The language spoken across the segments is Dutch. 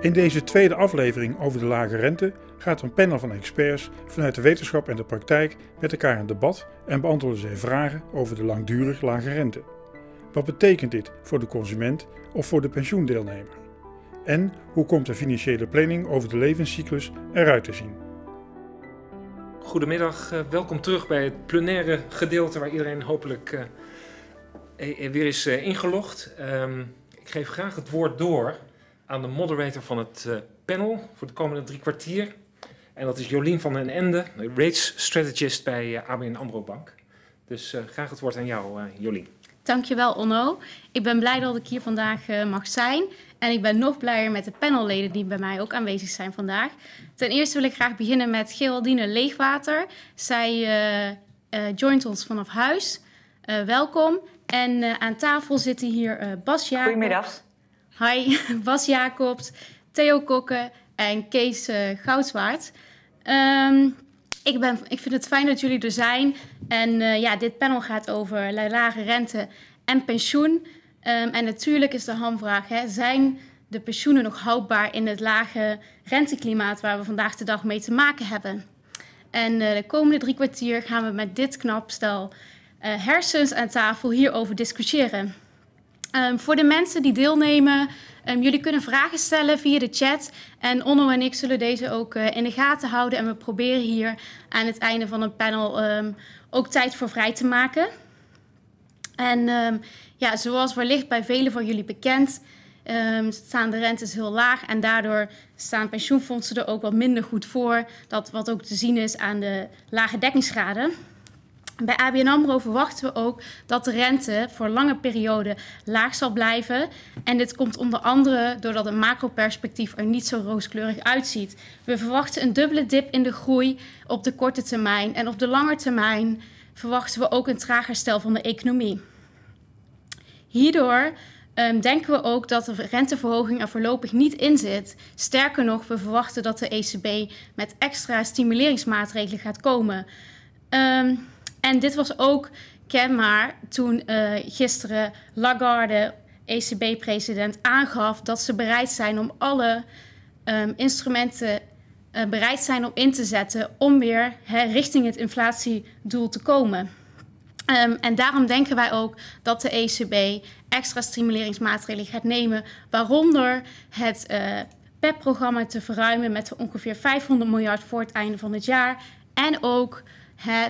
In deze tweede aflevering over de lage rente gaat een panel van experts vanuit de wetenschap en de praktijk met elkaar in debat en beantwoorden zij vragen over de langdurig lage rente. Wat betekent dit voor de consument of voor de pensioendeelnemer? En hoe komt de financiële planning over de levenscyclus eruit te zien? Goedemiddag, uh, welkom terug bij het plenaire gedeelte waar iedereen hopelijk uh, weer is uh, ingelogd. Um, ik geef graag het woord door aan de moderator van het panel voor de komende drie kwartier. En dat is Jolien van den Ende, rates strategist bij ABN AMRO Bank. Dus graag het woord aan jou, Jolien. Dankjewel, Onno. Ik ben blij dat ik hier vandaag mag zijn. En ik ben nog blijer met de panelleden die bij mij ook aanwezig zijn vandaag. Ten eerste wil ik graag beginnen met Geraldine Leegwater. Zij uh, uh, joint ons vanaf huis. Uh, welkom. En aan tafel zitten hier Bas Jacobs. Goedemiddag. Hi, Bas Jacobs, Theo Kokke en Kees Goudswaard. Um, ik, ben, ik vind het fijn dat jullie er zijn. En ja, dit panel gaat over lage rente en pensioen. Um, en natuurlijk is de hamvraag, hè, zijn de pensioenen nog houdbaar in het lage renteklimaat waar we vandaag de dag mee te maken hebben? En uh, de komende drie kwartier gaan we met dit knap stel uh, hersens aan tafel hierover discussiëren. Um, voor de mensen die deelnemen, um, jullie kunnen vragen stellen via de chat. En Onno en ik zullen deze ook uh, in de gaten houden. En we proberen hier aan het einde van het panel um, ook tijd voor vrij te maken. En ja, zoals wellicht bij velen van jullie bekend, staan de rentes heel laag. En daardoor staan pensioenfondsen er ook wat minder goed voor. Dat wat ook te zien is aan de lage dekkingsgraden. Bij ABN AMRO verwachten we ook dat de rente voor lange periode laag zal blijven. En dit komt onder andere doordat het macroperspectief er niet zo rooskleurig uitziet. We verwachten een dubbele dip in de groei op de korte termijn. En op de lange termijn verwachten we ook een traag herstel van de economie. Hierdoor um, denken we ook dat de renteverhoging er voorlopig niet in zit. Sterker nog, we verwachten dat de ECB met extra stimuleringsmaatregelen gaat komen. Um, en dit was ook kenbaar toen uh, gisteren Lagarde, ECB-president, aangaf dat ze bereid zijn om alle um, instrumenten uh, bereid zijn om in te zetten om weer richting het inflatiedoel te komen. Um, en daarom denken wij ook dat de ECB extra stimuleringsmaatregelen gaat nemen, waaronder het uh, PEP-programma te verruimen met ongeveer 500 miljard voor het einde van het jaar. En ook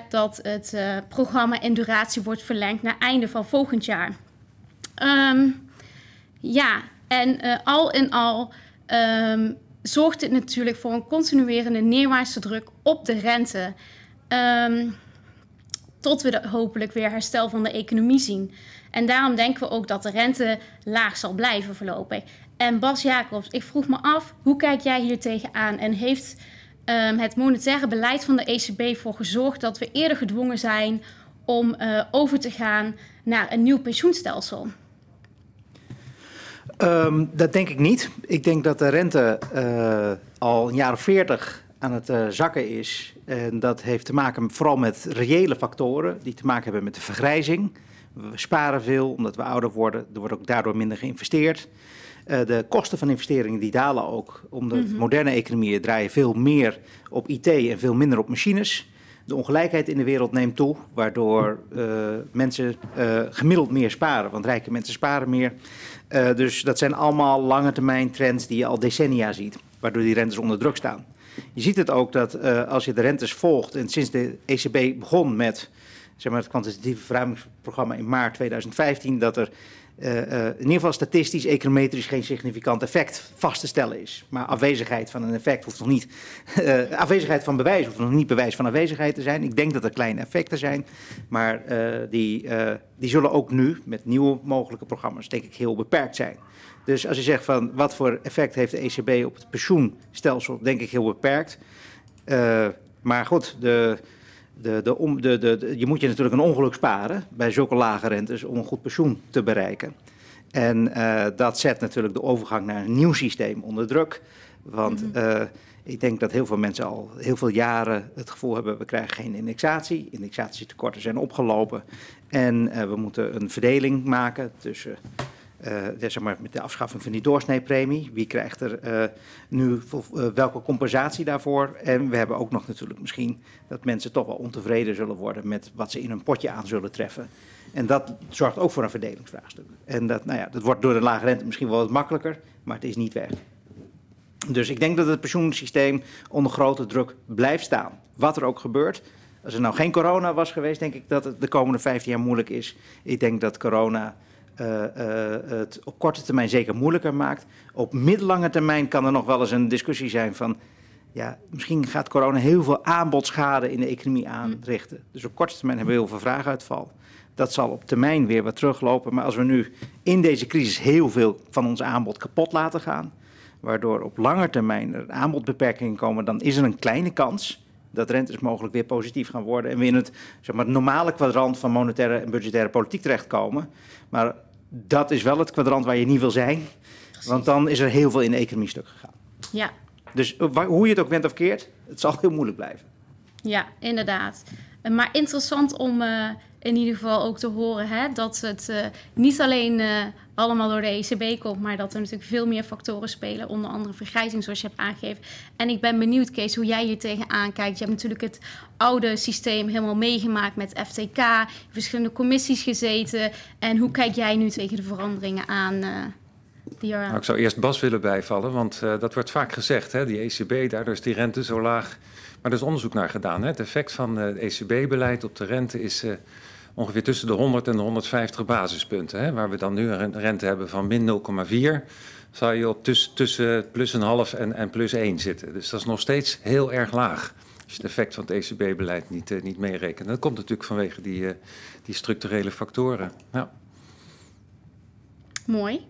dat het uh, programma in duratie wordt verlengd naar einde van volgend jaar. Um, ja, en uh, al in al um, zorgt dit natuurlijk voor een continuerende neerwaartse druk op de rente. Um, tot we hopelijk weer herstel van de economie zien. En daarom denken we ook dat de rente laag zal blijven voorlopig. En Bas Jacobs, ik vroeg me af, hoe kijk jij hier tegenaan? En heeft um, het monetaire beleid van de ECB voor gezorgd dat we eerder gedwongen zijn om uh, over te gaan naar een nieuw pensioenstelsel? Um, dat denk ik niet. Ik denk dat de rente uh, al een jaar of veertig aan het uh, zakken is. En dat heeft te maken vooral met reële factoren die te maken hebben met de vergrijzing. We sparen veel omdat we ouder worden. Er wordt ook daardoor minder geïnvesteerd. Uh, de kosten van investeringen die dalen ook. Omdat mm -hmm. moderne economieën draaien veel meer op IT en veel minder op machines. De ongelijkheid in de wereld neemt toe, waardoor uh, mensen uh, gemiddeld meer sparen. Want rijke mensen sparen meer. Uh, dus dat zijn allemaal lange termijn trends die je al decennia ziet, waardoor die rentes onder druk staan. Je ziet het ook dat als je de rentes volgt en sinds de ECB begon met zeg maar, het kwantitatieve verruimingsprogramma in maart 2015, dat er in ieder geval statistisch, econometrisch geen significant effect vast te stellen is. Maar afwezigheid van een effect hoeft nog niet, uh, afwezigheid van bewijs hoeft nog niet bewijs van afwezigheid te zijn. Ik denk dat er kleine effecten zijn, maar die, die zullen ook nu met nieuwe mogelijke programma's denk ik heel beperkt zijn. Dus als je zegt van wat voor effect heeft de ECB op het pensioenstelsel, denk ik heel beperkt. Maar goed, de, de, de, de, de, je moet je natuurlijk een ongeluk sparen bij zulke lage rentes om een goed pensioen te bereiken. En uh, dat zet natuurlijk de overgang naar een nieuw systeem onder druk. Want mm -hmm. uh, ik denk dat heel veel mensen al heel veel jaren het gevoel hebben: we krijgen geen indexatie. Indexatietekorten zijn opgelopen. En uh, we moeten een verdeling maken tussen uh, zeg maar met de afschaffing van die doorsneepremie. Wie krijgt er uh, nu uh, welke compensatie daarvoor? En we hebben ook nog natuurlijk misschien dat mensen toch wel ontevreden zullen worden met wat ze in hun potje aan zullen treffen. En dat zorgt ook voor een verdelingsvraagstuk. En dat, nou ja, dat wordt door de lage rente misschien wel wat makkelijker, maar het is niet weg. Dus ik denk dat het pensioensysteem onder grote druk blijft staan. Wat er ook gebeurt. Als er nou geen corona was geweest, denk ik dat het de komende 15 jaar moeilijk is. Ik denk dat corona uh, uh, het op korte termijn zeker moeilijker maakt. Op middellange termijn kan er nog wel eens een discussie zijn van... ja, misschien gaat corona heel veel aanbodschade in de economie aanrichten. Dus op korte termijn hebben we heel veel vraaguitval. Dat zal op termijn weer wat teruglopen. Maar als we nu in deze crisis heel veel van ons aanbod kapot laten gaan... waardoor op lange termijn er aanbodbeperkingen komen... dan is er een kleine kans dat rentes mogelijk weer positief gaan worden... en we in het, zeg maar, normale kwadrant van monetaire en budgettaire politiek terechtkomen... Maar dat is wel het kwadrant waar je niet wil zijn. Want dan is er heel veel in de economie stuk gegaan. Ja. Dus hoe je het ook bent of keert, het zal heel moeilijk blijven. Ja, inderdaad. Maar interessant om uh, in ieder geval ook te horen hè, dat het uh, niet alleen uh, allemaal door de ECB komt, maar dat er natuurlijk veel meer factoren spelen, onder andere vergrijzing, zoals je hebt aangegeven. En ik ben benieuwd, Kees, hoe jij hier tegenaan kijkt. Je hebt natuurlijk het oude systeem helemaal meegemaakt met FTK, verschillende commissies gezeten. En hoe kijk jij nu tegen de veranderingen aan? Er... nou, ik zou eerst Bas willen bijvallen, want dat wordt vaak gezegd, hè, die ECB, daardoor is die rente zo laag. Maar er is onderzoek naar gedaan. Hè. Het effect van het ECB-beleid op de rente is ongeveer tussen de 100 en de 150 basispunten. Hè. Waar we dan nu een rente hebben van min 0,4, zou je op tuss tussen plus een half en, en plus 1 zitten. Dus dat is nog steeds heel erg laag. Als je het effect van het ECB-beleid niet, uh, niet meerekent. Dat komt natuurlijk vanwege die, uh, die structurele factoren. Ja. Mooi.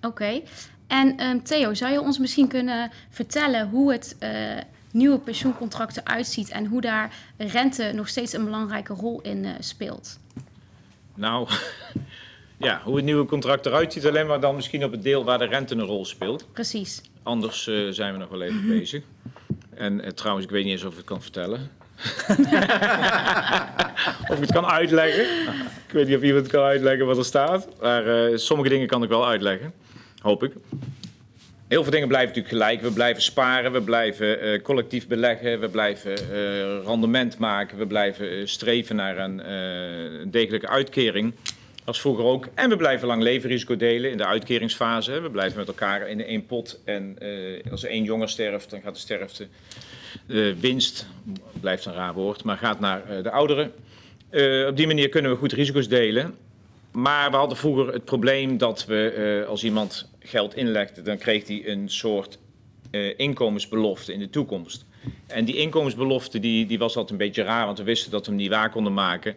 Oké. En um, Theo, zou je ons misschien kunnen vertellen hoe het uh, nieuwe pensioencontracten uitziet en hoe daar rente nog steeds een belangrijke rol in uh, speelt? Nou, ja, hoe het nieuwe contract eruit ziet, alleen maar dan misschien op het deel waar de rente een rol speelt. Precies. Anders uh, zijn we nog wel even bezig. En uh, trouwens, ik weet niet eens of ik het kan vertellen. of ik het kan uitleggen. Ik weet niet of iemand kan uitleggen wat er staat. Maar sommige dingen kan ik wel uitleggen. Hoop ik. Heel veel dingen blijven natuurlijk gelijk. We blijven sparen, we blijven uh, collectief beleggen, we blijven uh, rendement maken, we blijven uh, streven naar een degelijke uitkering. Als vroeger ook. En we blijven lang levenrisico delen in de uitkeringsfase. We blijven met elkaar in één pot. En als één jonger sterft, dan gaat de sterfte, de winst, blijft een raar woord, maar gaat naar de ouderen. op die manier kunnen we goed risico's delen. Maar we hadden vroeger het probleem dat we, als iemand geld inlegde, dan kreeg hij een soort uh, inkomensbelofte in de toekomst. En die inkomensbelofte die, die was altijd een beetje raar, want we wisten dat we hem niet waar konden maken.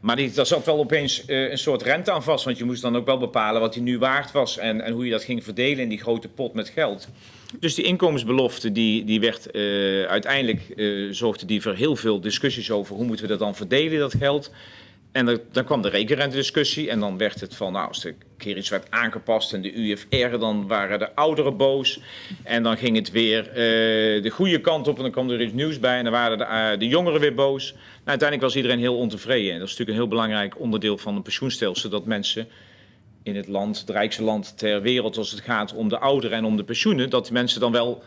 Maar die, daar zat wel opeens uh, een soort rente aan vast, want je moest dan ook wel bepalen wat hij nu waard was en, en hoe je dat ging verdelen in die grote pot met geld. Dus die inkomensbelofte die, die werd uh, uiteindelijk zorgde die voor heel veel discussies over hoe moeten we dat dan verdelen, dat geld. En dan, kwam de rekenrente-discussie en dan werd het van, nou, als de keer iets werd aangepast en de UFR, dan waren de ouderen boos. En dan ging het weer uh, de goede kant op en dan kwam er iets nieuws bij en dan waren de, uh, de jongeren weer boos. Nou, uiteindelijk was iedereen heel ontevreden. En dat is natuurlijk een heel belangrijk onderdeel van een pensioenstelsel, dat mensen in het land, het rijkste land ter wereld, als het gaat om de ouderen en om de pensioenen, dat die mensen dan wel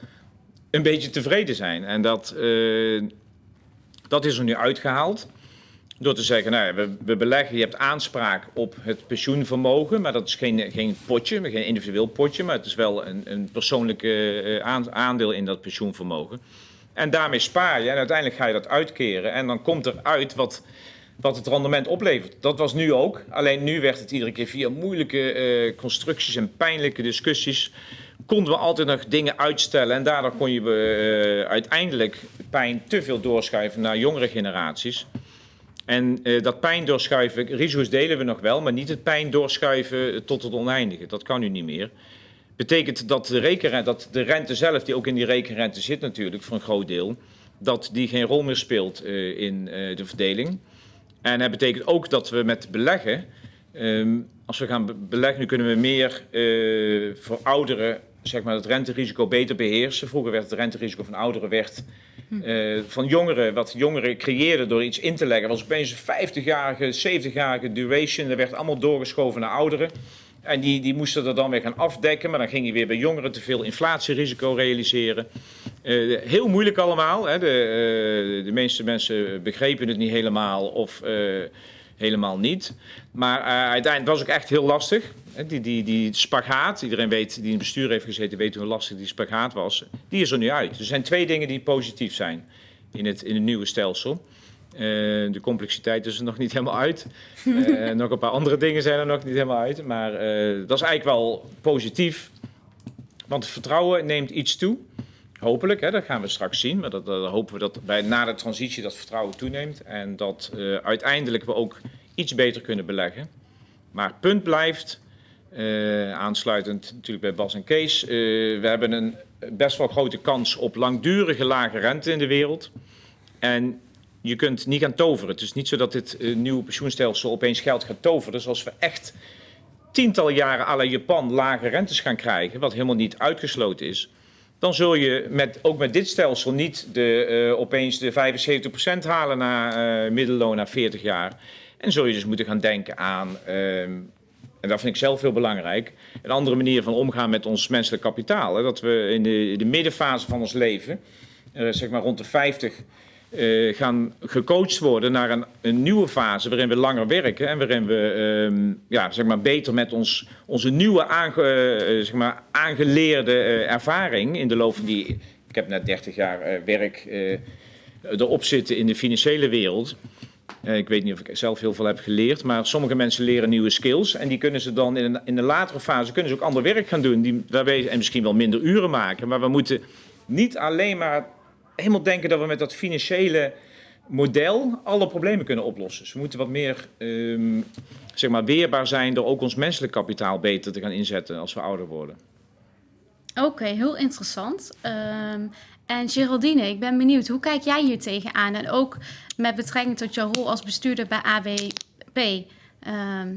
een beetje tevreden zijn. En dat, uh, dat is er nu uitgehaald. Door te zeggen, nou, we, we, beleggen, je hebt aanspraak op het pensioenvermogen, maar dat is geen, geen potje, geen individueel potje, maar het is wel een, een persoonlijke aandeel in dat pensioenvermogen. En daarmee spaar je en uiteindelijk ga je dat uitkeren en dan komt er uit wat, wat het rendement oplevert. Dat was nu ook, alleen nu werd het iedere keer via moeilijke uh, constructies en pijnlijke discussies konden we altijd nog dingen uitstellen. En daardoor kon je uh, uiteindelijk pijn te veel doorschuiven naar jongere generaties. En uh, dat pijn doorschuiven, risico's delen we nog wel, maar niet het pijn doorschuiven tot het oneindige. Dat kan nu niet meer. Betekent dat de, dat de rente zelf, die ook in die rekenrente zit natuurlijk voor een groot deel, dat die geen rol meer speelt uh, in de verdeling. En dat betekent ook dat we met beleggen, um, als we gaan beleggen, nu kunnen we meer voor ouderen zeg maar, het renterisico beter beheersen. Vroeger werd het renterisico van ouderen werd uh, van jongeren, wat jongeren creëerden door iets in te leggen, was opeens een 50-jarige, 70-jarige duration. Dat werd allemaal doorgeschoven naar ouderen. En die, die moesten er dan weer gaan afdekken, maar dan ging je weer bij jongeren te veel inflatierisico realiseren. Uh, heel moeilijk allemaal. Hè. De, uh, de meeste mensen begrepen het niet helemaal of helemaal niet. Maar uiteindelijk was het ook echt heel lastig. Die, die, die spagaat, iedereen weet, die in het bestuur heeft gezeten, weet hoe lastig die spagaat was. Die is er nu uit. Er zijn twee dingen die positief zijn in het, in het nieuwe stelsel. Uh, de complexiteit is er nog niet helemaal uit. Uh, nog een paar andere dingen zijn er nog niet helemaal uit. Maar dat is eigenlijk wel positief. Want het vertrouwen neemt iets toe. Hopelijk, hè, dat gaan we straks zien. Maar dat, hopen we dat bij, na de transitie dat vertrouwen toeneemt. En dat uiteindelijk we ook iets beter kunnen beleggen. Maar punt blijft, aansluitend natuurlijk bij Bas en Kees. we hebben een best wel grote kans op langdurige lage rente in de wereld. En je kunt niet gaan toveren. Het is niet zo dat dit uh, nieuwe pensioenstelsel opeens geld gaat toveren. Dus als we echt tientallen jaren à la Japan lage rentes gaan krijgen, wat helemaal niet uitgesloten is, dan zul je met, ook met dit stelsel niet de, uh, opeens de 75% halen na uh, middelloon na 40 jaar. En zul je dus moeten gaan denken aan, ehm, en dat vind ik zelf heel belangrijk, een andere manier van omgaan met ons menselijk kapitaal. Hè? Dat we in de, de middenfase van ons leven, zeg maar rond de 50 uh, gaan gecoacht worden naar een, een, nieuwe fase waarin we langer werken en waarin we uh, ja, zeg maar beter met ons, onze nieuwe uh, zeg maar aangeleerde eh, ervaring in de loop van die, ik heb net 30 jaar werk erop zitten in de financiële wereld. ik weet niet of ik zelf heel veel heb geleerd, maar sommige mensen leren nieuwe skills en die kunnen ze dan in een, in latere fase kunnen ze ook ander werk gaan doen, die, waarbij, en misschien wel minder uren maken, maar we moeten niet alleen maar helemaal denken dat we met dat financiële model alle problemen kunnen oplossen. Dus we moeten wat meer um, zeg maar weerbaar zijn door ook ons menselijk kapitaal beter te gaan inzetten als we ouder worden. Oké, heel interessant. Um, en Geraldine, ik ben benieuwd, hoe kijk jij hier tegenaan? En ook met betrekking tot jouw rol als bestuurder bij ehm,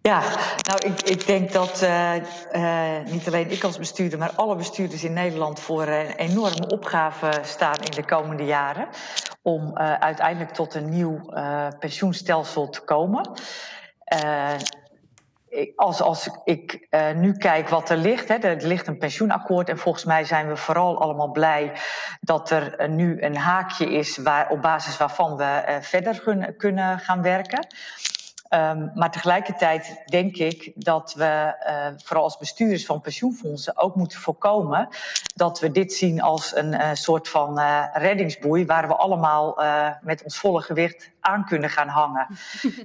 ja, nou, ik, ik denk dat uh, uh, niet alleen ik als bestuurder, maar alle bestuurders in Nederland voor een enorme opgave staan in de komende jaren. Om uh, uiteindelijk tot een nieuw pensioenstelsel te komen. Als, als ik nu kijk wat er ligt, hè, er ligt een pensioenakkoord en volgens mij zijn we vooral allemaal blij dat er nu een haakje is waar, op basis waarvan we verder kunnen gaan werken. Um, maar tegelijkertijd denk ik dat we, uh, vooral als bestuurders van pensioenfondsen, ook moeten voorkomen dat we dit zien als een uh, soort van uh, reddingsboei waar we allemaal met ons volle gewicht aan kunnen gaan hangen.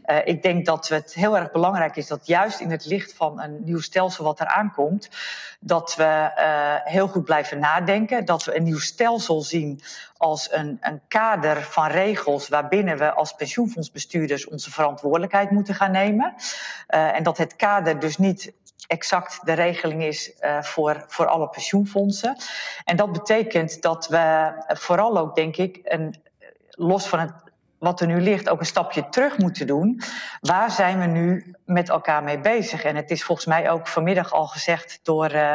Uh, ik denk dat het heel erg belangrijk is dat juist in het licht van een nieuw stelsel wat er aankomt, dat we uh, heel goed blijven nadenken. Dat we een nieuw stelsel zien als een, een kader van regels waarbinnen we als pensioenfondsbestuurders onze verantwoordelijkheid moeten gaan nemen. Uh, en dat het kader dus niet exact de regeling is uh, voor, voor alle pensioenfondsen. En dat betekent dat we vooral ook, denk ik, een, los van het wat er nu ligt ook een stapje terug moeten doen. Waar zijn we nu met elkaar mee bezig? En het is volgens mij ook vanmiddag al gezegd door, uh,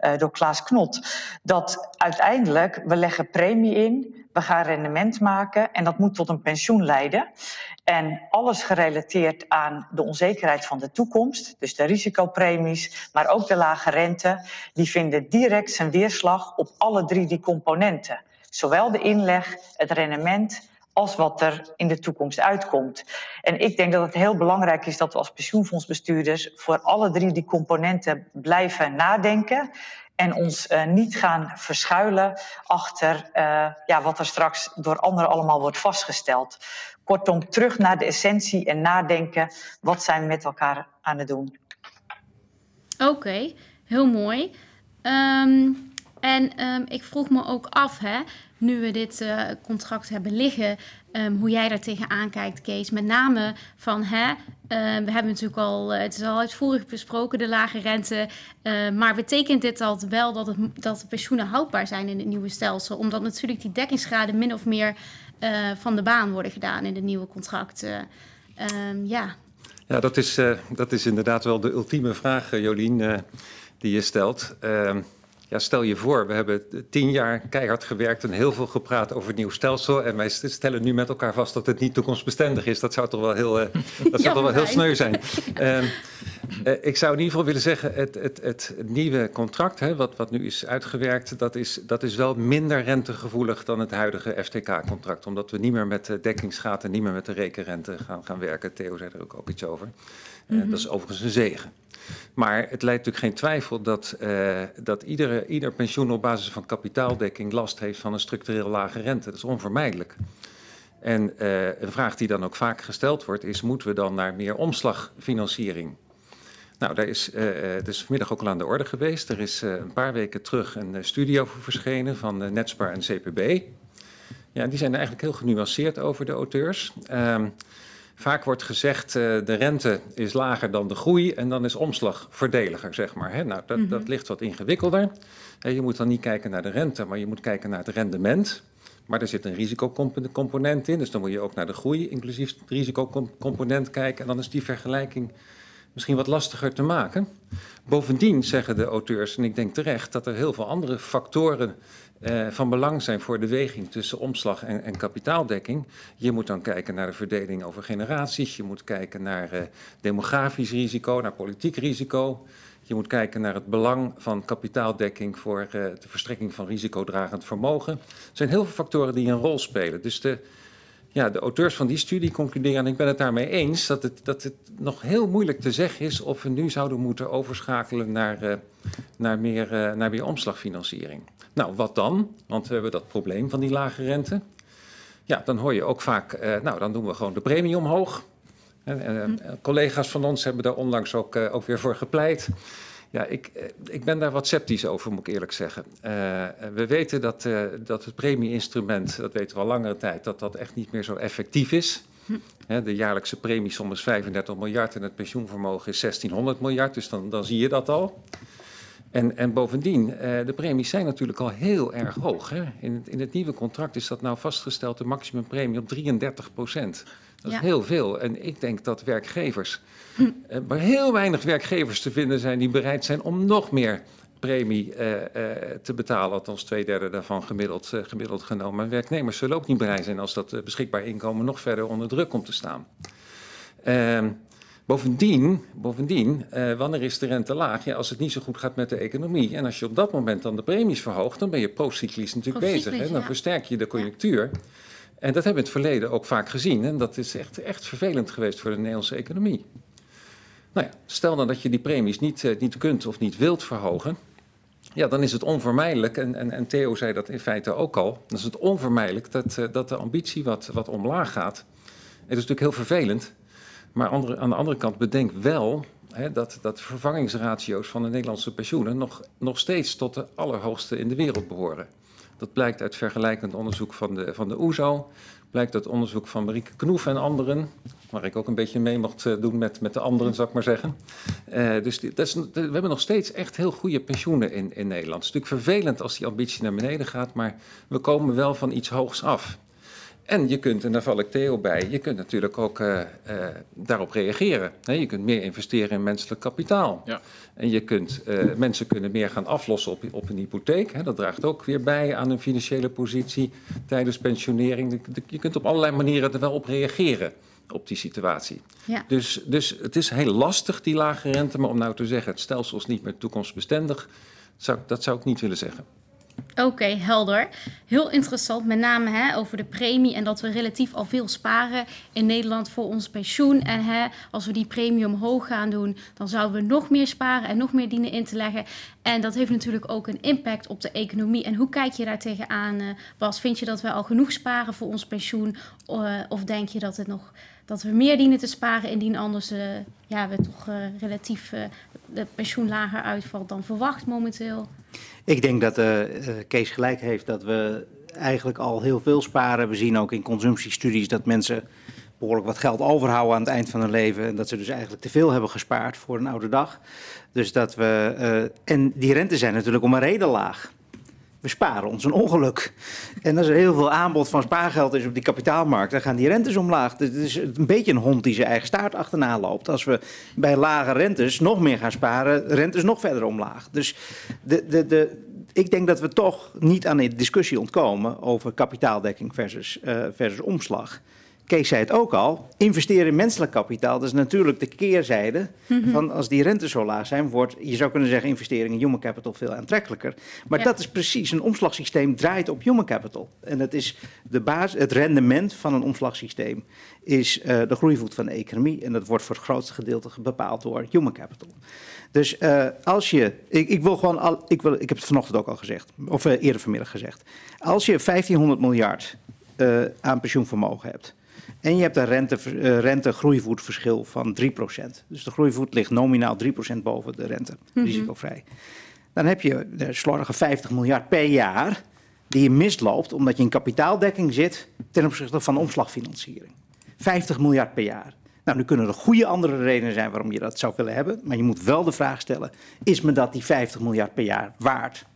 uh, door Klaas Knot. Dat uiteindelijk we leggen premie in, we gaan rendement maken en dat moet tot een pensioen leiden. En alles gerelateerd aan de onzekerheid van de toekomst, dus de risicopremies, maar ook de lage rente, die vinden direct zijn weerslag op alle drie die componenten. Zowel de inleg, het rendement als wat er in de toekomst uitkomt. En ik denk dat het heel belangrijk is dat we als pensioenfondsbestuurders voor alle drie die componenten blijven nadenken. En ons uh, niet gaan verschuilen achter uh, ja, wat er straks door anderen allemaal wordt vastgesteld. Kortom, terug naar de essentie en nadenken. Wat zijn we met elkaar aan het doen? Oké, heel mooi. Um, en um, ik vroeg me ook af, hè, nu we dit uh, contract hebben liggen, um, hoe jij daar tegenaan kijkt, Kees. Met name van, hè, uh, we hebben natuurlijk al, uh, het is al uitvoerig besproken, de lage rente. maar betekent dit al wel dat, het, dat de pensioenen houdbaar zijn in het nieuwe stelsel? Omdat natuurlijk die dekkingsgraden min of meer van de baan worden gedaan in het nieuwe contract. Um, ja. Ja, dat is, dat is inderdaad wel de ultieme vraag, Jolien, die je stelt. Ehm, Ja, stel je voor, we hebben tien jaar keihard gewerkt en heel veel gepraat over het nieuw stelsel. En wij stellen nu met elkaar vast dat het niet toekomstbestendig is. Dat zou toch wel heel, uh, dat zou toch wel heel sneu zijn. Uh, uh, ik zou in ieder geval willen zeggen, het, het, het nieuwe contract, hè, wat, wat nu is uitgewerkt, dat is, dat is wel minder rentegevoelig dan het huidige FTK-contract. Omdat we niet meer met de dekkingsgaten, niet meer met de rekenrente gaan, gaan werken. Theo zei er ook, ook iets over. Mm -hmm. dat is overigens een zegen. Maar het leidt natuurlijk geen twijfel dat, uh, dat iedere, ieder pensioen op basis van kapitaaldekking last heeft van een structureel lage rente. Dat is onvermijdelijk. En uh, een vraag die dan ook vaak gesteld wordt is, moeten we dan naar meer omslagfinanciering? Nou, daar is uh, dus vanmiddag ook al aan de orde geweest. Er is een paar weken terug een studie over verschenen van Netspar en CPB. Ja, die zijn er eigenlijk heel genuanceerd over, de auteurs. Vaak wordt gezegd, uh, de rente is lager dan de groei en dan is omslag voordeliger, zeg maar. Hè? Nou, dat, dat ligt wat ingewikkelder. Je moet dan niet kijken naar de rente, maar je moet kijken naar het rendement. Maar er zit een risicocomponent in, dus dan moet je ook naar de groei, inclusief het risicocomponent kijken. En dan is die vergelijking misschien wat lastiger te maken. Bovendien zeggen de auteurs, en ik denk terecht, dat er heel veel andere factoren uh, van belang zijn voor de weging tussen omslag en, en, kapitaaldekking. Je moet dan kijken naar de verdeling over generaties. Je moet kijken naar uh, demografisch risico, naar politiek risico. Je moet kijken naar het belang van kapitaaldekking voor uh, de verstrekking van risicodragend vermogen. Er zijn heel veel factoren die een rol spelen. Dus de, ja, de auteurs van die studie concluderen, en ik ben het daarmee eens, dat het, dat het nog heel moeilijk te zeggen is of we nu zouden moeten overschakelen naar, uh, naar, meer, uh, naar meer omslagfinanciering. Nou, wat dan? Want we hebben dat probleem van die lage rente. Ja, dan hoor je ook vaak, uh, nou, dan doen we gewoon de premie omhoog. En, collega's van ons hebben daar onlangs ook, ook weer voor gepleit. Ja, ik, ik ben daar wat sceptisch over, moet ik eerlijk zeggen. Uh, we weten dat, uh, dat het premie-instrument, dat weten we al langere tijd, dat dat echt niet meer zo effectief is. Hm. de jaarlijkse premiesom is 35 miljard en het pensioenvermogen is 1600 miljard, dus dan, dan zie je dat al. En, en bovendien, uh, de premies zijn natuurlijk al heel erg hoog. Hè? In, het, in het nieuwe contract is dat nou vastgesteld, de maximumpremie op 33 procent. Dat is heel veel. En ik denk dat werkgevers, hm. uh, maar heel weinig werkgevers te vinden zijn die bereid zijn om nog meer premie uh, uh, te betalen, althans twee derde daarvan gemiddeld, uh, gemiddeld genomen. Maar werknemers zullen ook niet bereid zijn als dat beschikbaar inkomen nog verder onder druk komt te staan. Ehm, bovendien, bovendien wanneer is de rente laag? Ja, als het niet zo goed gaat met de economie en als je op dat moment dan de premies verhoogt, dan ben je procyclisch natuurlijk bezig. Hè? Dan ja. versterk je de conjunctuur. Ja. En dat hebben we in het verleden ook vaak gezien. En dat is echt, echt vervelend geweest voor de Nederlandse economie. Nou ja, stel dan dat je die premies niet, uh, niet kunt of niet wilt verhogen. Ja, dan is het onvermijdelijk, en, en, en Theo zei dat in feite ook al, dan is het onvermijdelijk dat, uh, dat de ambitie wat, wat omlaag gaat. Het is natuurlijk heel vervelend, maar aan de andere kant bedenk wel hè, dat, dat vervangingsratio's van de Nederlandse pensioenen nog, nog steeds tot de allerhoogste in de wereld behoren. Dat blijkt uit vergelijkend onderzoek van de, van de OESO. Blijkt uit onderzoek van Marieke Knoef en anderen. Waar ik ook een beetje mee mocht eh, doen met, met de anderen, zou ik maar zeggen. Uh, dus dat is, we hebben nog steeds echt heel goede pensioenen in, in Nederland. Het is natuurlijk vervelend als die ambitie naar beneden gaat. Maar we komen wel van iets hoogs af. En je kunt, en daar val ik Theo bij, je kunt natuurlijk ook uh, uh, daarop reageren. He, je kunt meer investeren in menselijk kapitaal. Ja. En je kunt, uh, mensen kunnen meer gaan aflossen op, op een hypotheek. He, dat draagt ook weer bij aan een financiële positie tijdens pensionering. Je kunt op allerlei manieren er wel op reageren op die situatie. Ja. Dus, dus het is heel lastig, die lage rente. Maar om nou te zeggen, het stelsel is niet meer toekomstbestendig, zou, dat zou ik niet willen zeggen. Oké, helder. Heel interessant, met name hè, over de premie en dat we relatief al veel sparen in Nederland voor ons pensioen. En hè, als we die premie omhoog gaan doen, dan zouden we nog meer sparen en nog meer dienen in te leggen. En dat heeft natuurlijk ook een impact op de economie. En hoe kijk je daar tegenaan, uh, Bas? Vind je dat we al genoeg sparen voor ons pensioen? Uh, of denk je dat, het nog, dat we meer dienen te sparen indien anders uh, ja, we toch relatief de pensioen lager uitvalt dan verwacht momenteel? Ik denk dat uh, Kees gelijk heeft dat we eigenlijk al heel veel sparen. We zien ook in consumptiestudies dat mensen behoorlijk wat geld overhouden aan het eind van hun leven. En dat ze dus eigenlijk te veel hebben gespaard voor een oude dag. Dus dat we. Uh, en die rente zijn natuurlijk om een reden laag. We sparen ons een ongeluk. En als er heel veel aanbod van spaargeld is op die kapitaalmarkt, dan gaan die rentes omlaag. Het is een beetje een hond die zijn eigen staart achterna loopt. Als we bij lage rentes nog meer gaan sparen, rentes nog verder omlaag. Dus de, de, de, ik denk dat we toch niet aan de discussie ontkomen over kapitaaldekking versus, uh, versus omslag. Kees zei het ook al, investeren in menselijk kapitaal, dat is natuurlijk de keerzijde mhm. van als die rentes zo laag zijn, wordt, je zou kunnen zeggen, investering in human capital veel aantrekkelijker. Maar dat is precies, een omslagsysteem draait op human capital. En het is de basis, het rendement van een omslagsysteem is uh, de groeivoet van de economie en dat wordt voor het grootste gedeelte bepaald door human capital. Dus uh, als je, ik, ik, wil gewoon, al, ik, wil, ik heb het vanochtend ook al gezegd, of uh, eerder vanmiddag gezegd. Als je 1500 miljard aan pensioenvermogen hebt, en je hebt een rente, rentegroeivoetverschil van 3%. Dus de groeivoet ligt nominaal 3% boven de rente, mm risicovrij. Dan heb je de slordige 50 miljard per jaar die je misloopt omdat je in kapitaaldekking zit ten opzichte van omslagfinanciering. 50 miljard per jaar. Nou, nu kunnen er goede andere redenen zijn waarom je dat zou willen hebben, maar je moet wel de vraag stellen: is me dat die 50 miljard per jaar waard?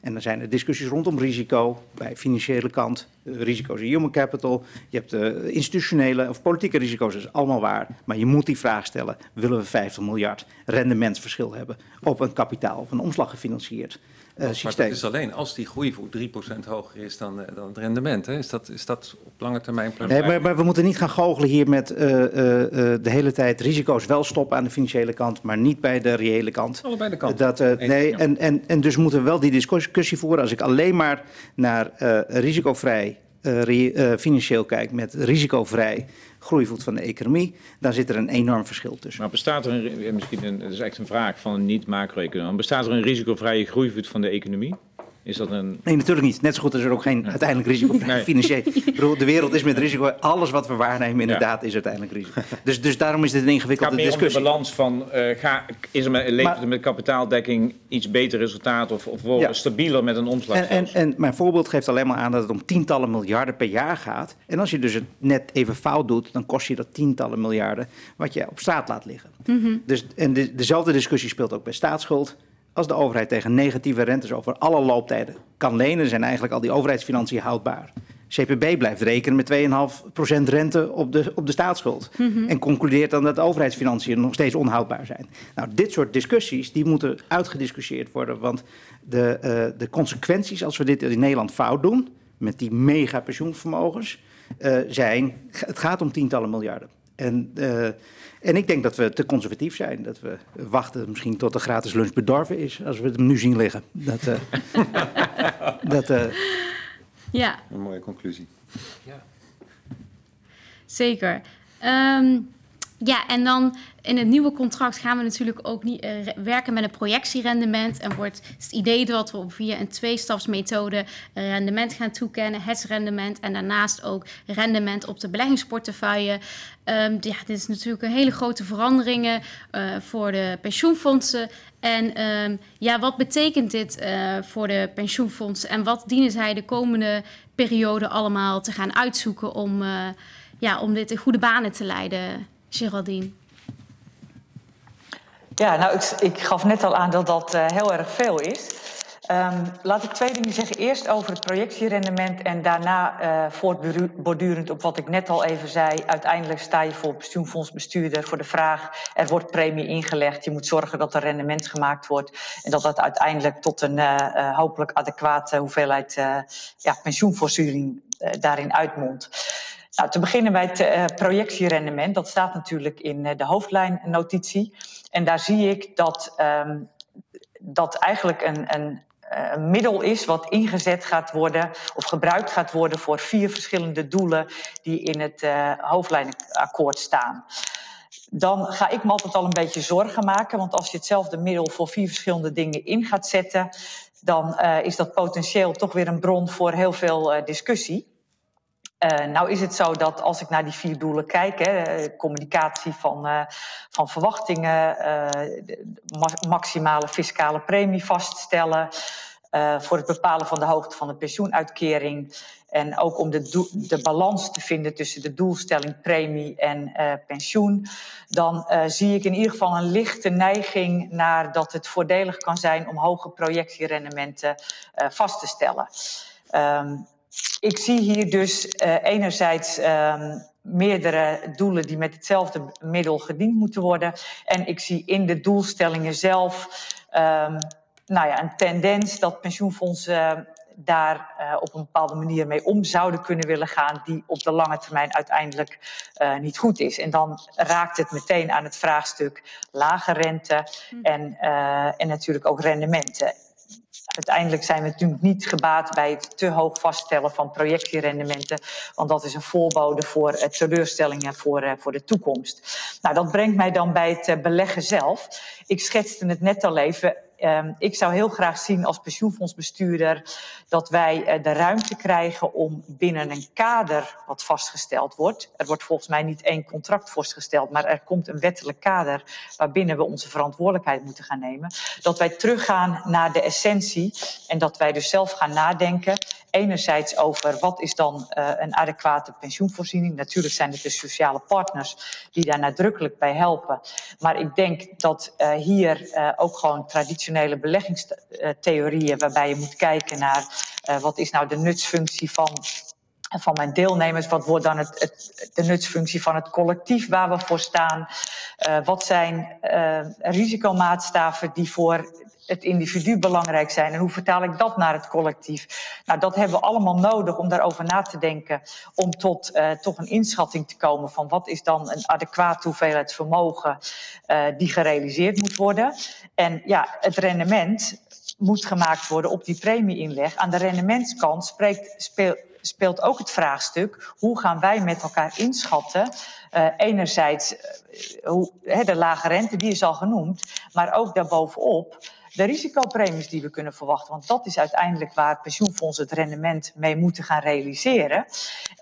En dan zijn er discussies rondom risico bij financiële kant, uh, risico's in human capital. Je hebt uh, institutionele of politieke risico's, dat is allemaal waar. Maar je moet die vraag stellen, willen we 50 miljard rendementsverschil hebben op een kapitaal of een omslag gefinancierd? Uh, systeem. Maar dat is alleen als die groeivoet 3% hoger is dan, dan het rendement. Hè? Is, dat, is dat op lange termijn Nee, maar, maar, we moeten niet gaan goochelen hier met uh, uh, de hele tijd risico's wel stoppen aan de financiële kant, maar niet bij de reële kant. Allebei de kant. Dat, nee, en, en, en dus moeten we wel die discussie voeren. Als ik alleen maar naar risicovrij financieel kijk met risicovrij groeivoet van de economie, dan zit er een enorm verschil tussen. Maar bestaat er een, misschien een, dat is echt een vraag van een niet-macro-econoom, bestaat er een risicovrije groeivoet van de economie? Is dat een... Nee, natuurlijk niet. Net zo goed is er ook geen uiteindelijk risico nee. financieel. de wereld is met risico. Alles wat we waarnemen inderdaad is uiteindelijk risico. Dus, dus daarom is dit een ingewikkelde discussie. Het de balans van, uh, ga, is er met, levert er met kapitaaldekking iets beter resultaat of, of worden stabieler met een omslag? En, en, en, mijn voorbeeld geeft alleen maar aan dat het om tientallen miljarden per jaar gaat. En als je dus het net even fout doet, dan kost je dat tientallen miljarden wat je op straat laat liggen. Mm dus, en de, dezelfde discussie speelt ook bij staatsschuld. Als de overheid tegen negatieve rentes over alle looptijden kan lenen, zijn eigenlijk al die overheidsfinanciën houdbaar. CPB blijft rekenen met 2,5% rente op de, op de staatsschuld. Mhm. En concludeert dan dat de overheidsfinanciën nog steeds onhoudbaar zijn. Nou, dit soort discussies die moeten uitgediscussieerd worden. Want de, uh, de consequenties als we dit in Nederland fout doen, met die mega pensioenvermogens, uh, zijn, het gaat om tientallen miljarden. En uh, en ik denk dat we te conservatief zijn. Dat we wachten misschien tot de gratis lunch bedorven is. Als we het nu zien liggen. Dat, uh, dat, uh... ja. Een mooie conclusie. Ja. Zeker. Um, ja, en dan in het nieuwe contract gaan we natuurlijk ook niet uh, werken met een projectierendement. En wordt het idee dat we via een tweestapsmethode rendement gaan toekennen, het rendement en daarnaast ook rendement op de beleggingsportefeuille. Um, ja, dit is natuurlijk een hele grote veranderingen uh, voor de pensioenfondsen. En um, ja, wat betekent dit voor de pensioenfondsen en wat dienen zij de komende periode allemaal te gaan uitzoeken om, ja, om dit in goede banen te leiden? Geraldine? Ja, nou, ik, ik, gaf net al aan dat dat uh, heel erg veel is. Um, laat ik twee dingen zeggen. Eerst over het projectierendement en daarna uh, voortbordurend op wat ik net al even zei. Uiteindelijk sta je voor pensioenfondsbestuurder voor de vraag: er wordt premie ingelegd. Je moet zorgen dat er rendement gemaakt wordt. En dat dat uiteindelijk tot een uh, hopelijk adequate hoeveelheid ja, pensioenvoorziening daarin uitmondt. Nou, te beginnen bij het uh, projectierendement. Dat staat natuurlijk in uh, de hoofdlijnnotitie. En daar zie ik dat um, dat eigenlijk een, eh, een, middel is wat ingezet gaat worden of gebruikt gaat worden voor vier verschillende doelen die in het uh, hoofdlijnakkoord staan. Dan ga ik me altijd al een beetje zorgen maken, want als je hetzelfde middel voor vier verschillende dingen in gaat zetten, dan is dat potentieel toch weer een bron voor heel veel discussie. Uh, nou is het zo dat als ik naar die vier doelen kijk, hè, eh, communicatie van, uh, van verwachtingen, uh, ma maximale fiscale premie vaststellen, voor het bepalen van de hoogte van de pensioenuitkering en ook om de, de balans te vinden tussen de doelstelling premie en pensioen, dan zie ik in ieder geval een lichte neiging naar dat het voordelig kan zijn om hoge projectierendementen vast te stellen. Um, ik zie hier dus uh, enerzijds um, meerdere doelen die met hetzelfde middel gediend moeten worden. En ik zie in de doelstellingen zelf um, nou ja, een tendens dat pensioenfondsen daar uh, op een bepaalde manier mee om zouden kunnen willen gaan, die op de lange termijn uiteindelijk uh, niet goed is. En dan raakt het meteen aan het vraagstuk lage rente en, uh, en natuurlijk ook rendementen. Uiteindelijk zijn we natuurlijk niet gebaat bij het te hoog vaststellen van projectierendementen, want dat is een voorbode voor teleurstellingen voor, voor de toekomst. Nou, dat brengt mij dan bij het beleggen zelf. Ik schetste het net al even. Um, ik zou heel graag zien als pensioenfondsbestuurder dat wij uh, de ruimte krijgen om binnen een kader wat vastgesteld wordt. Er wordt volgens mij niet één contract vastgesteld, maar er komt een wettelijk kader waarbinnen we onze verantwoordelijkheid moeten gaan nemen. Dat wij teruggaan naar de essentie en dat wij dus zelf gaan nadenken. Enerzijds over wat is dan uh, een adequate pensioenvoorziening. Natuurlijk zijn het de sociale partners die daar nadrukkelijk bij helpen. Maar ik denk dat uh, hier ook gewoon traditionele beleggingstheorieën, waarbij je moet kijken naar uh, wat is nou de nutsfunctie van van mijn deelnemers, wat wordt dan het, de nutsfunctie van het collectief waar we voor staan? Uh, wat zijn uh, risicomaatstaven die voor het individu belangrijk zijn en hoe vertaal ik dat naar het collectief? Nou, dat hebben we allemaal nodig om daarover na te denken, om tot uh, toch een inschatting te komen van wat is dan een adequate hoeveelheid vermogen die gerealiseerd moet worden. En ja, het rendement moet gemaakt worden op die premieinleg. Aan de rendementskant spreekt, speelt speelt ook het vraagstuk: hoe gaan wij met elkaar inschatten? Uh, enerzijds uh, hoe, de lage rente, die is al genoemd, maar ook daarbovenop de risicopremies die we kunnen verwachten. Want dat is uiteindelijk waar pensioenfondsen het rendement mee moeten gaan realiseren.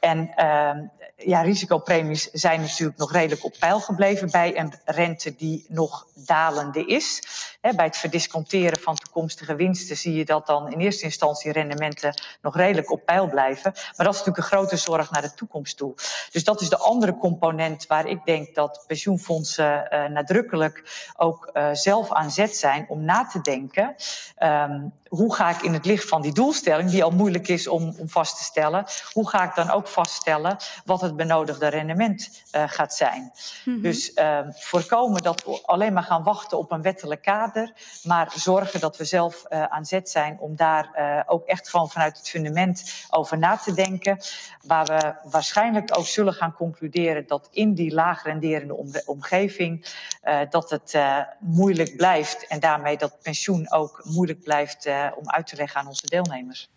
En uh, ja, risicopremies zijn natuurlijk nog redelijk op peil gebleven bij een rente die nog dalende is. Bij het verdisconteren van toekomstige winsten zie je dat dan in eerste instantie rendementen nog redelijk op peil blijven. Maar dat is natuurlijk een grote zorg naar de toekomst toe. Dus dat is de andere component waar ik denk dat pensioenfondsen uh, nadrukkelijk ook uh, zelf aan zet zijn om na te denken. Um, hoe ga ik in het licht van die doelstelling, die al moeilijk is om, om vast te stellen, hoe ga ik dan ook vaststellen wat het benodigde rendement uh, gaat zijn? Mm-hmm. Dus uh, voorkomen dat we alleen maar gaan wachten op een wettelijk kader, maar zorgen dat we zelf uh, aan zet zijn om daar uh, ook echt van vanuit het fundament over na te denken. Waar we waarschijnlijk ook zullen gaan concluderen dat in die laag renderende om omgeving uh, dat het moeilijk blijft en daarmee dat pensioen ook moeilijk blijft om uit te leggen aan onze deelnemers.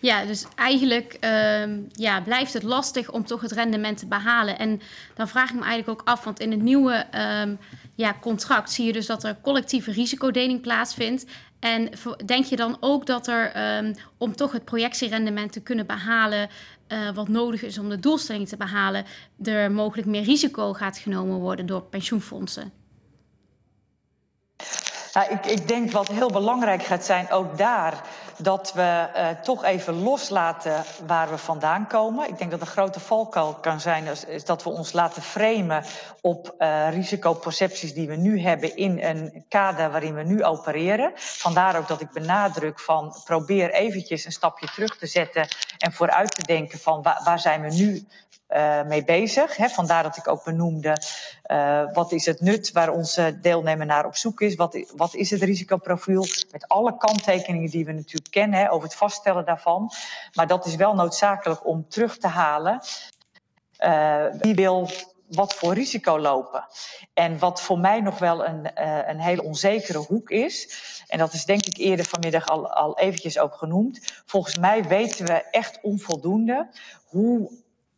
Ja, dus eigenlijk uh, ja, blijft het lastig om toch het rendement te behalen. En dan vraag ik me eigenlijk ook af, want in het nieuwe uh, ja, contract zie je dus dat er collectieve risicodeling plaatsvindt. En denk je dan ook dat er, um, om toch het projectierendement te kunnen behalen, uh, wat nodig is om de doelstelling te behalen, er mogelijk meer risico gaat genomen worden door pensioenfondsen? Ik, ik denk wat heel belangrijk gaat zijn, ook daar, dat we uh, toch even loslaten waar we vandaan komen. Ik denk dat een grote valkuil kan zijn, is, is dat we ons laten framen op uh, risicopercepties die we nu hebben in een kader waarin we nu opereren. Vandaar ook dat ik benadruk van probeer eventjes een stapje terug te zetten en vooruit te denken van waar, waar zijn we nu uh, mee bezig. Hè? Vandaar dat ik ook benoemde uh, wat is het nut waar onze deelnemer naar op zoek is. Wat, wat is het risicoprofiel met alle kanttekeningen die we natuurlijk kennen hè, over het vaststellen daarvan. Maar dat is wel noodzakelijk om terug te halen. Uh, wie wil wat voor risico lopen. En wat voor mij nog wel een, uh, een hele onzekere hoek is, en dat is denk ik eerder vanmiddag al, al eventjes ook genoemd. Volgens mij weten we echt onvoldoende hoe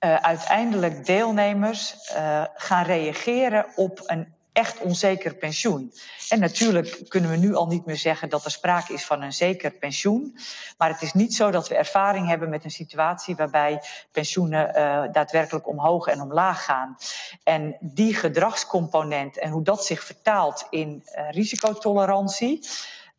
uh, uiteindelijk deelnemers uh, gaan reageren op een echt onzeker pensioen. En natuurlijk kunnen we nu al niet meer zeggen dat er sprake is van een zeker pensioen. Maar het is niet zo dat we ervaring hebben met een situatie waarbij pensioenen uh, daadwerkelijk omhoog en omlaag gaan. En die gedragscomponent en hoe dat zich vertaalt in uh, risicotolerantie.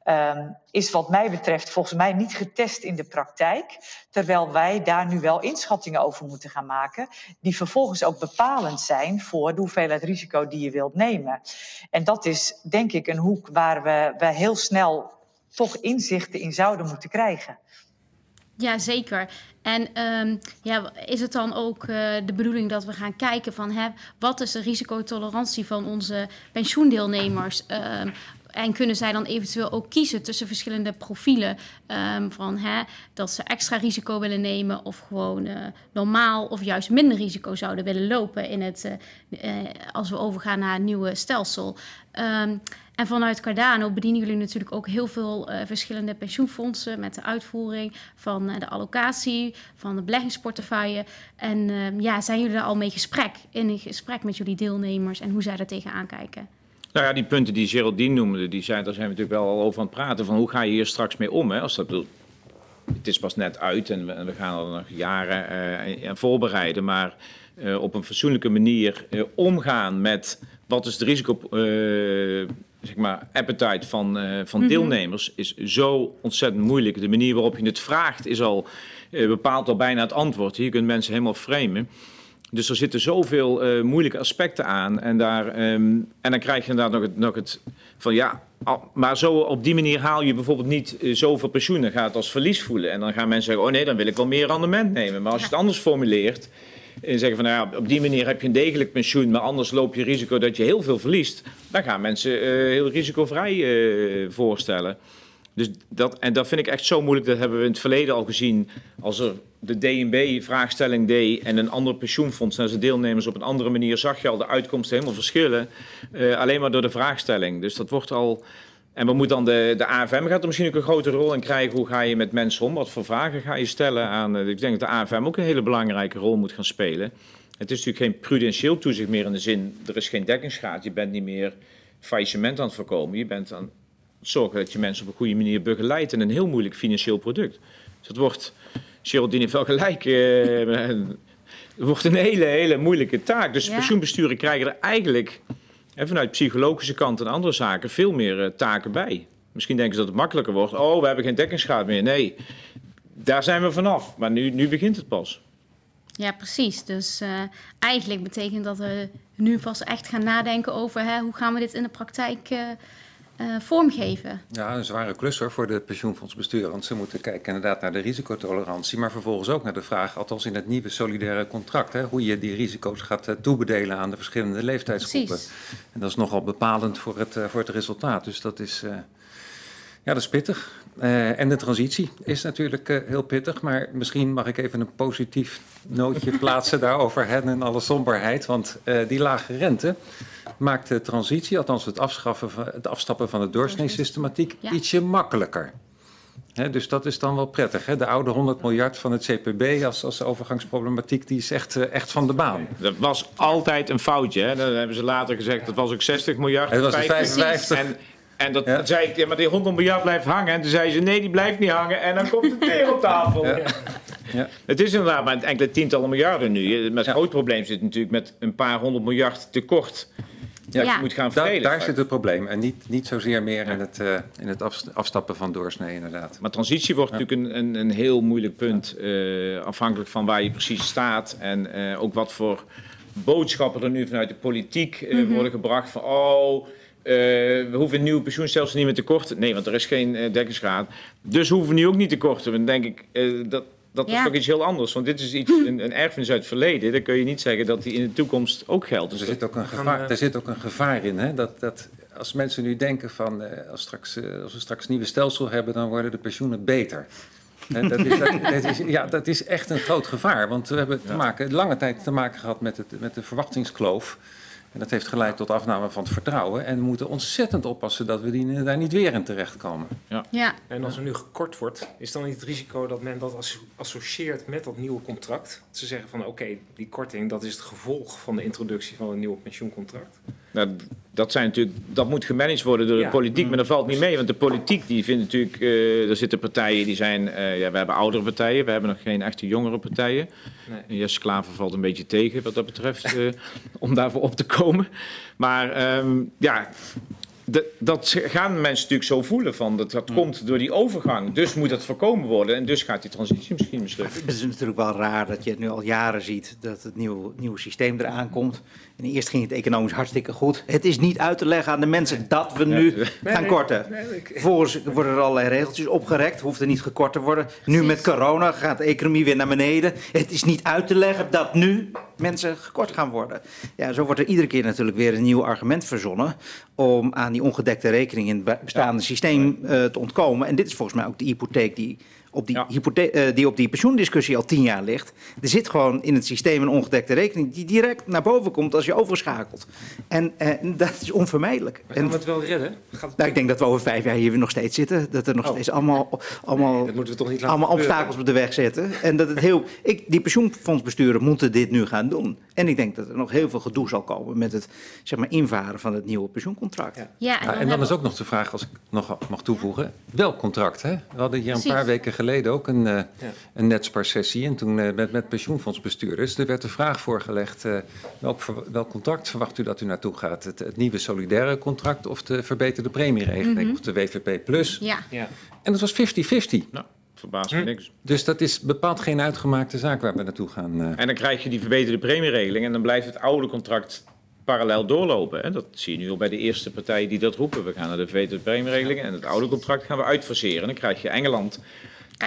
Um, is wat mij betreft volgens mij niet getest in de praktijk. Terwijl wij daar nu wel inschattingen over moeten gaan maken. Die vervolgens ook bepalend zijn voor de hoeveelheid risico die je wilt nemen. En dat is denk ik een hoek waar we, we heel snel toch inzichten in zouden moeten krijgen. Ja, zeker. En um, ja, is het dan ook uh, de bedoeling dat we gaan kijken van hè, wat is de risicotolerantie van onze pensioendeelnemers? Um, en kunnen zij dan eventueel ook kiezen tussen verschillende profielen? Ehm, van hè, dat ze extra risico willen nemen of gewoon uh, normaal of juist minder risico zouden willen lopen in het, uh, als we overgaan naar een nieuwe stelsel. Um, en vanuit Cardano bedienen jullie natuurlijk ook heel veel verschillende pensioenfondsen met de uitvoering van de allocatie, van de beleggingsportefeuille. En uh, ja, zijn jullie daar al mee gesprek, in gesprek met jullie deelnemers en hoe zij daar tegenaan kijken? Nou ja, die punten die Geraldine noemde, die zijn, daar zijn we natuurlijk wel al over aan het praten. Van hoe ga je hier straks mee om? Hè? Als dat, het is pas net uit en we, we gaan er nog jaren aan voorbereiden. Maar op een fatsoenlijke manier omgaan met wat is het risico zeg maar, appetite van, van mhm. deelnemers is zo ontzettend moeilijk. De manier waarop je het vraagt is al, bepaalt al bijna het antwoord. Je kunt mensen helemaal framen. Dus er zitten zoveel uh, moeilijke aspecten aan. En, daar, um, en dan krijg je inderdaad nog het, nog het van ja, maar zo op die manier haal je bijvoorbeeld niet zoveel pensioen. Dan gaat het als verlies voelen. En dan gaan mensen zeggen, oh nee, dan wil ik wel meer rendement nemen. Maar als je het anders formuleert en zeggen van nou ja, op die manier heb je een degelijk pensioen, maar anders loop je risico dat je heel veel verliest. Dan gaan mensen uh, heel risicovrij voorstellen. Dus dat, en dat vind ik echt zo moeilijk. Dat hebben we in het verleden al gezien. Als er de DNB-vraagstelling deed en een ander pensioenfonds naar zijn deelnemers op een andere manier, zag je al de uitkomsten helemaal verschillen. Uh, alleen maar door de vraagstelling. Dus dat wordt al en we moeten dan de, de AFM gaat er misschien ook een grote rol in krijgen. Hoe ga je met mensen om? Wat voor vragen ga je stellen aan? Eh, ik denk dat de AFM ook een hele belangrijke rol moet gaan spelen. Het is natuurlijk geen prudentieel toezicht meer in de zin, er is geen dekkingsgraad. Je bent niet meer faillissement aan het voorkomen. Je bent aan zorgen dat je mensen op een goede manier begeleidt in een heel moeilijk financieel product. Dus het wordt, Geraldine heeft wel gelijk, het wordt een hele, hele moeilijke taak. Dus ja. pensioenbesturen krijgen er eigenlijk en vanuit psychologische kant en andere zaken veel meer uh, taken bij. Misschien denken ze dat het makkelijker wordt. Oh, we hebben geen dekkingsgraad meer. Nee, daar zijn we vanaf. Maar nu, nu begint het pas. Ja, precies. Dus uh, eigenlijk betekent dat we nu pas echt gaan nadenken over hè, hoe gaan we dit in de praktijk uh, uh, vormgeven. Ja, een zware klus hoor voor de pensioenfondsbestuur. Want ze moeten kijken inderdaad naar de risicotolerantie, maar vervolgens ook naar de vraag, althans in het nieuwe solidaire contract, hè, hoe je die risico's gaat uh, toebedelen aan de verschillende leeftijdsgroepen. Precies. En dat is nogal bepalend voor het, uh, voor het resultaat. Dus dat is, ja, dat is pittig. en de transitie is natuurlijk heel pittig, maar misschien mag ik even een positief nootje plaatsen daarover hè, en alle somberheid. Want die lage rente maakt de transitie, althans het, afschaffen van, het afstappen van de doorsneesystematiek, ja. ietsje makkelijker. He, dus dat is dan wel prettig. He. De oude 100 miljard van het CPB als, als overgangsproblematiek, die is echt, echt van de baan. Dat was altijd een foutje. Hè. Dan hebben ze later gezegd, dat was ook 60 miljard. Het was 55. En, en dat ja. zei ik, ja, maar die 100 miljard blijft hangen. En toen zei ze, nee, die blijft niet hangen. En dan komt het weer op tafel. Ja. Ja. Het is inderdaad maar enkele tientallen miljarden nu. Maar het groot probleem zit natuurlijk met een paar honderd miljard tekort ja, ja. moet gaan verdelen. daar zit het probleem. En niet, niet zozeer meer in het, uh, in het afstappen van doorsnee, inderdaad. Maar transitie wordt natuurlijk een, een, een, heel moeilijk punt. Uh, afhankelijk van waar je precies staat. En uh, ook wat voor boodschappen er nu vanuit de politiek mm -hmm. worden gebracht. Van, oh, we hoeven een nieuwe pensioenstelsel niet meer te korten. Nee, want er is geen dekkingsgraad. Dus hoeven we nu ook niet te korten. Dan denk ik, dat, dat is toch iets heel anders. Want dit is iets, een, een erfenis uit het verleden. Dan kun je niet zeggen dat die in de toekomst ook geldt. Dus er, zit ook een gevaar, er zit ook een gevaar in. Hè? Dat, dat als mensen nu denken van uh, als, straks, uh, als we straks een nieuwe stelsel hebben, dan worden de pensioenen beter. dat, is, dat, dat is, ja, dat is echt een groot gevaar. Want we hebben te maken, lange tijd te maken gehad met, het, met de verwachtingskloof. En dat heeft geleid tot afname van het vertrouwen. En we moeten ontzettend oppassen dat we die, daar niet weer in terechtkomen. Ja. ja. En als er nu gekort wordt, is dan niet het risico dat men dat associeert met dat nieuwe contract? Ze zeggen van oké, die korting dat is het gevolg van de introductie van een nieuw pensioencontract. Nou, dat, zijn natuurlijk, dat moet gemanaged worden door de politiek, maar dat valt niet mee. Want de politiek die vindt natuurlijk, uh, er zitten partijen die zijn, uh, ja, we hebben oudere partijen, we hebben nog geen echte jongere partijen. Nee. Jesse Klaver valt een beetje tegen wat dat betreft, uh, om daarvoor op te komen. Maar um, ja, de, dat gaan mensen natuurlijk zo voelen van dat, dat komt door die overgang. Dus moet dat voorkomen worden en dus gaat die transitie misschien mislukken. Het is natuurlijk wel raar dat je het nu al jaren ziet dat het nieuwe, nieuwe systeem eraan komt. En eerst ging het economisch hartstikke goed. Het is niet uit te leggen aan de mensen dat we nu gaan korten. Vervolgens worden er allerlei regeltjes opgerekt. Hoeft er niet gekort te worden. Nu met corona gaat de economie weer naar beneden. Het is niet uit te leggen dat nu mensen gekort gaan worden. Ja, zo wordt er iedere keer natuurlijk weer een nieuw argument verzonnen om aan die ongedekte rekening in het bestaande systeem uh, te ontkomen. En dit is volgens mij ook de hypotheek die op die, ja. uh, die op die pensioendiscussie al tien jaar ligt. Er zit gewoon in het systeem een ongedekte rekening die direct naar boven komt als je overschakelt. En uh, dat is onvermijdelijk. Maar gaan we het wel redden? Gaat nou, ik denk dat we over vijf jaar hier nog steeds zitten. Dat er nog oh. steeds allemaal, allemaal, nee, we toch niet allemaal obstakels op de weg zetten. En dat het heel, ik, die pensioenfondsbesturen moeten dit nu gaan doen. En ik denk dat er nog heel veel gedoe zal komen met het zeg maar, invaren van het nieuwe pensioencontract. Ja, ja en, dan, en dan is ook nog de vraag, als ik nog mag toevoegen, welk contract? Hè? We hadden hier een paar weken geleden ook een, uh, ja. een netsparsessie. En toen uh, met, met pensioenfondsbestuurders. Er werd de vraag voorgelegd: uh, welk, welk contract verwacht u dat u naartoe gaat? Het, het nieuwe solidaire contract of de verbeterde premieregeling? Mm -hmm. Of de WVP Plus? Ja. ja. En dat was 50-50. Nou. Verbaast me hm. niks. Dus dat is bepaald geen uitgemaakte zaak waar we naartoe gaan. En dan krijg je die verbeterde premieregeling en dan blijft het oude contract parallel doorlopen. Hè? Dat zie je nu al bij de eerste partijen die dat roepen. We gaan naar de verbeterde premieregeling en het oude contract gaan we uitfaseren. Dan krijg je Engeland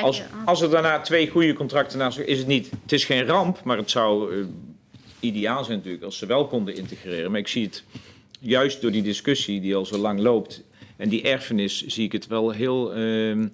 als, als er daarna twee goede contracten naast is het niet. Het is geen ramp, maar het zou uh, ideaal zijn natuurlijk als ze wel konden integreren. Maar ik zie het juist door die discussie die al zo lang loopt en die erfenis, zie ik het wel heel uh,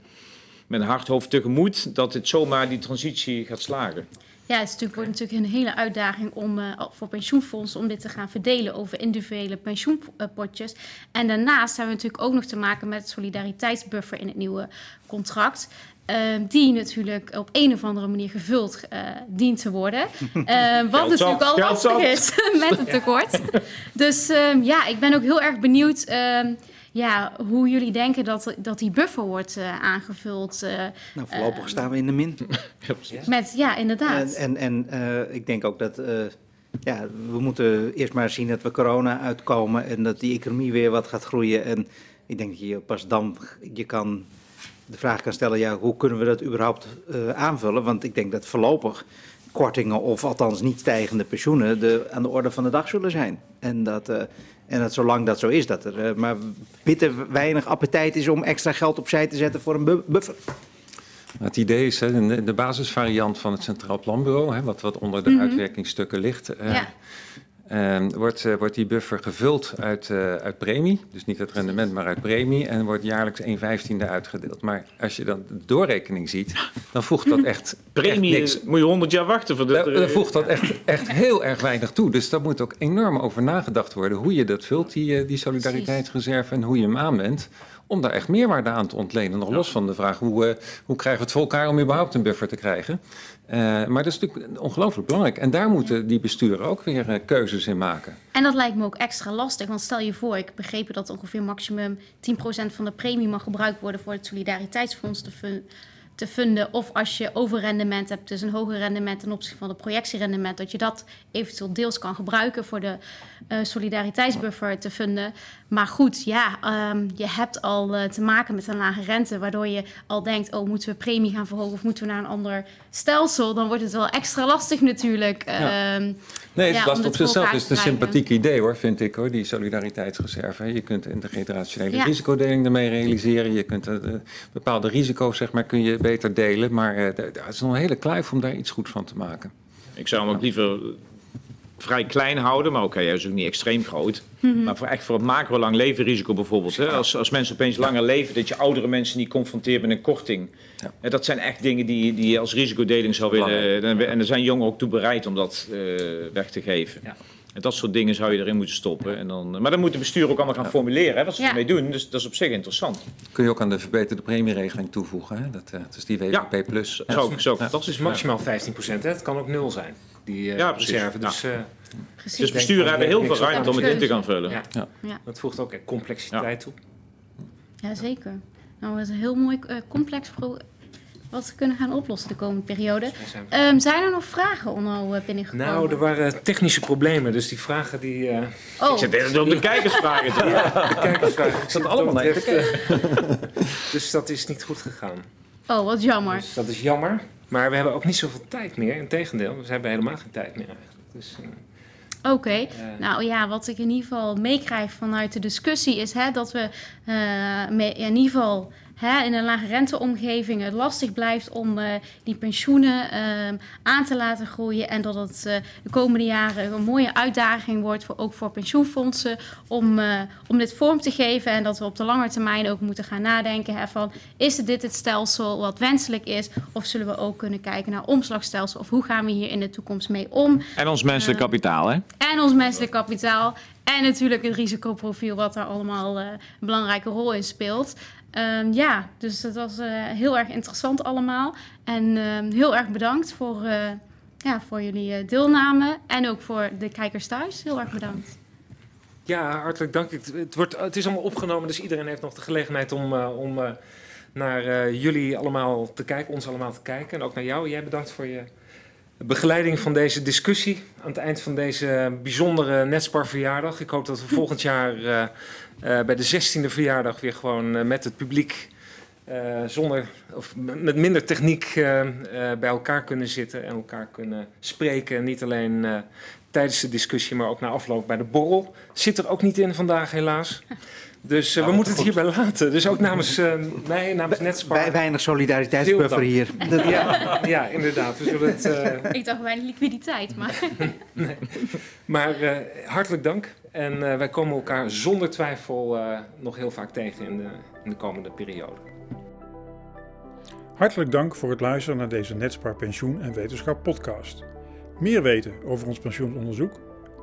met hard hoofd tegemoet dat het zomaar die transitie gaat slagen. Ja, het natuurlijk, wordt natuurlijk een hele uitdaging om, uh, voor pensioenfondsen om dit te gaan verdelen over individuele pensioenpotjes. En daarnaast hebben we natuurlijk ook nog te maken met het solidariteitsbuffer in het nieuwe contract. Ehm, die natuurlijk op een of andere manier gevuld uh, dient te worden. Uh, wat natuurlijk al lastig is met het tekort. Dus uh, ja, ik ben ook heel erg benieuwd ehm, ja, hoe jullie denken dat, dat die buffer wordt eh, aangevuld. nou, voorlopig staan we in de min. ja, met, ja, inderdaad. En, en, en ik denk ook dat ja, we moeten eerst maar zien dat we corona uitkomen en dat die economie weer wat gaat groeien. En ik denk dat je pas dan je kan de vraag kan stellen, ja, hoe kunnen we dat überhaupt uh, aanvullen? Want ik denk dat voorlopig kortingen of althans niet stijgende pensioenen de, aan de orde van de dag zullen zijn. En dat, uh, en dat zolang dat zo is, dat er uh, maar bitter weinig appetijt is om extra geld opzij te zetten voor een buffer. Het idee is, hè, de, basisvariant van het Centraal Planbureau, hè, wat, wat onder de mm -hmm. uitwerkingsstukken ligt, ja. Uh, wordt, uh, wordt die buffer gevuld uit, uh, uit premie, dus niet uit rendement, maar uit premie, en wordt jaarlijks 1 vijftiende uitgedeeld. Maar als je dan de doorrekening ziet, dan voegt dat echt, premie, echt niks. moet je 100 jaar wachten voor dat. Dan, dan voegt dat echt, echt heel erg weinig toe. Dus daar moet ook enorm over nagedacht worden hoe je dat vult, die, die solidariteitsreserve, en hoe je hem aanwendt om daar echt meerwaarde aan te ontlenen. Nog los van de vraag hoe, uh, hoe krijgen we het voor elkaar om überhaupt een buffer te krijgen. Uh, maar dat is natuurlijk ongelooflijk belangrijk. En daar moeten die besturen ook weer uh, keuzes in maken. En dat lijkt me ook extra lastig. Want stel je voor, ik begreep dat ongeveer maximum 10% van de premie mag gebruikt worden voor het solidariteitsfonds te te funden. Of als je overrendement hebt, dus een hoger rendement ten opzichte van het projectierendement, dat je dat eventueel deels kan gebruiken voor de uh, solidariteitsbuffer te funden. Maar goed, ja, um, je hebt al uh, te maken met een lage rente, waardoor je al denkt, oh, moeten we premie gaan verhogen of moeten we naar een ander stelsel? Dan wordt het wel extra lastig natuurlijk. Ja. Um, nee, het ja, lastig op zichzelf. is het een sympathiek idee hoor, vind ik hoor, die solidariteitsreserve. Je kunt de generationele ja. risicodeling ermee realiseren. Je kunt uh, bepaalde risico's, zeg maar, kun je beter delen. Maar uh, het is nog een hele kluif om daar iets goeds van te maken. Ik zou hem ook liever vrij klein houden, maar oké, okay, hij is ook niet extreem groot. Mm -hmm. Maar voor, echt voor het macro lang leven risico bijvoorbeeld. Hè? Als, als mensen opeens langer leven, dat je oudere mensen niet confronteert met een korting. Ja. En dat zijn echt dingen die, die je als risicodeling zou willen. En er zijn jongeren ook toe bereid om dat uh, weg te geven. Ja. En dat soort dingen zou je erin moeten stoppen. En dan, maar dan moet de bestuur ook allemaal gaan ja. formuleren hè, wat ze ja. ermee doen. Dus dat is op zich interessant. Kun je ook aan de verbeterde premieregeling toevoegen. Hè? Dat, uh, dat is die WPP+. Ja. Plus. Zo, zo, dat is maximaal 15 procent. Het kan ook nul zijn. Die uh, ja, reserve. Dus, uh, Precies. Dus besturen hebben heel veel ruimte om het in te gaan vullen. Ja. Ja. ja. Dat voegt ook complexiteit toe. Ja, zeker. Nou, het is een heel mooi uh, complex pro wat we kunnen gaan oplossen de komende periode. Um, zijn er nog vragen onno uh, binnengekomen? Nou, er waren technische problemen, dus die vragen die... Uh... Oh. Ik zit even op de kijkersvragen. ja, de kijkersvragen. Ik zat allemaal naar Dus dat is niet goed gegaan. Oh, wat jammer. Dus dat is jammer. Maar we hebben ook niet zoveel tijd meer. Integendeel, we hebben helemaal geen tijd meer eigenlijk. Dus, uh... Oké, uh, nou ja, wat ik in ieder geval meekrijg vanuit de discussie is hè, dat we uh, in ieder geval hè, in een lage renteomgeving het lastig blijft om uh, die pensioenen uh, aan te laten groeien. En dat het uh, de komende jaren een mooie uitdaging wordt, voor, ook voor pensioenfondsen, om, om dit vorm te geven. En dat we op de lange termijn ook moeten gaan nadenken hè, van, is dit het stelsel wat wenselijk is? Of zullen we ook kunnen kijken naar omslagstelsel? Of hoe gaan we hier in de toekomst mee om? En ons menselijk kapitaal, hè? En ons menselijk kapitaal. En natuurlijk het risicoprofiel, wat daar allemaal een belangrijke rol in speelt. Um, ja, dus dat was uh, heel erg interessant allemaal. En uh, heel erg bedankt voor, uh, ja, voor jullie deelname. En ook voor de kijkers thuis. Heel erg bedankt. Ja, hartelijk dank. Het, het, wordt, het is allemaal opgenomen, dus iedereen heeft nog de gelegenheid om, om naar jullie allemaal te kijken, ons allemaal te kijken. En ook naar jou. Jij bedankt voor je begeleiding van deze discussie aan het eind van deze bijzondere Netspar verjaardag. Ik hoop dat we volgend jaar uh, uh, bij de 16e verjaardag weer gewoon uh, met het publiek zonder of met minder techniek bij elkaar kunnen zitten en elkaar kunnen spreken. Niet alleen tijdens de discussie, maar ook na afloop bij de borrel. Zit er ook niet in vandaag, helaas. Dus uh, we moeten het hierbij laten. Dus ook namens uh, mij, namens Netspar. Weinig solidariteitsbuffer hier. Ja, ja, inderdaad. We zullen het, uh... Ik dacht weinig liquiditeit, maar... nee. Maar hartelijk dank. En wij komen elkaar zonder twijfel nog heel vaak tegen in de, in de komende periode. Hartelijk dank voor het luisteren naar deze Netspar Pensioen en Wetenschap podcast. Meer weten over ons pensioenonderzoek?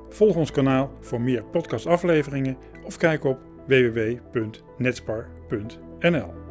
Volg ons kanaal voor meer podcastafleveringen of kijk op www.netspar.nl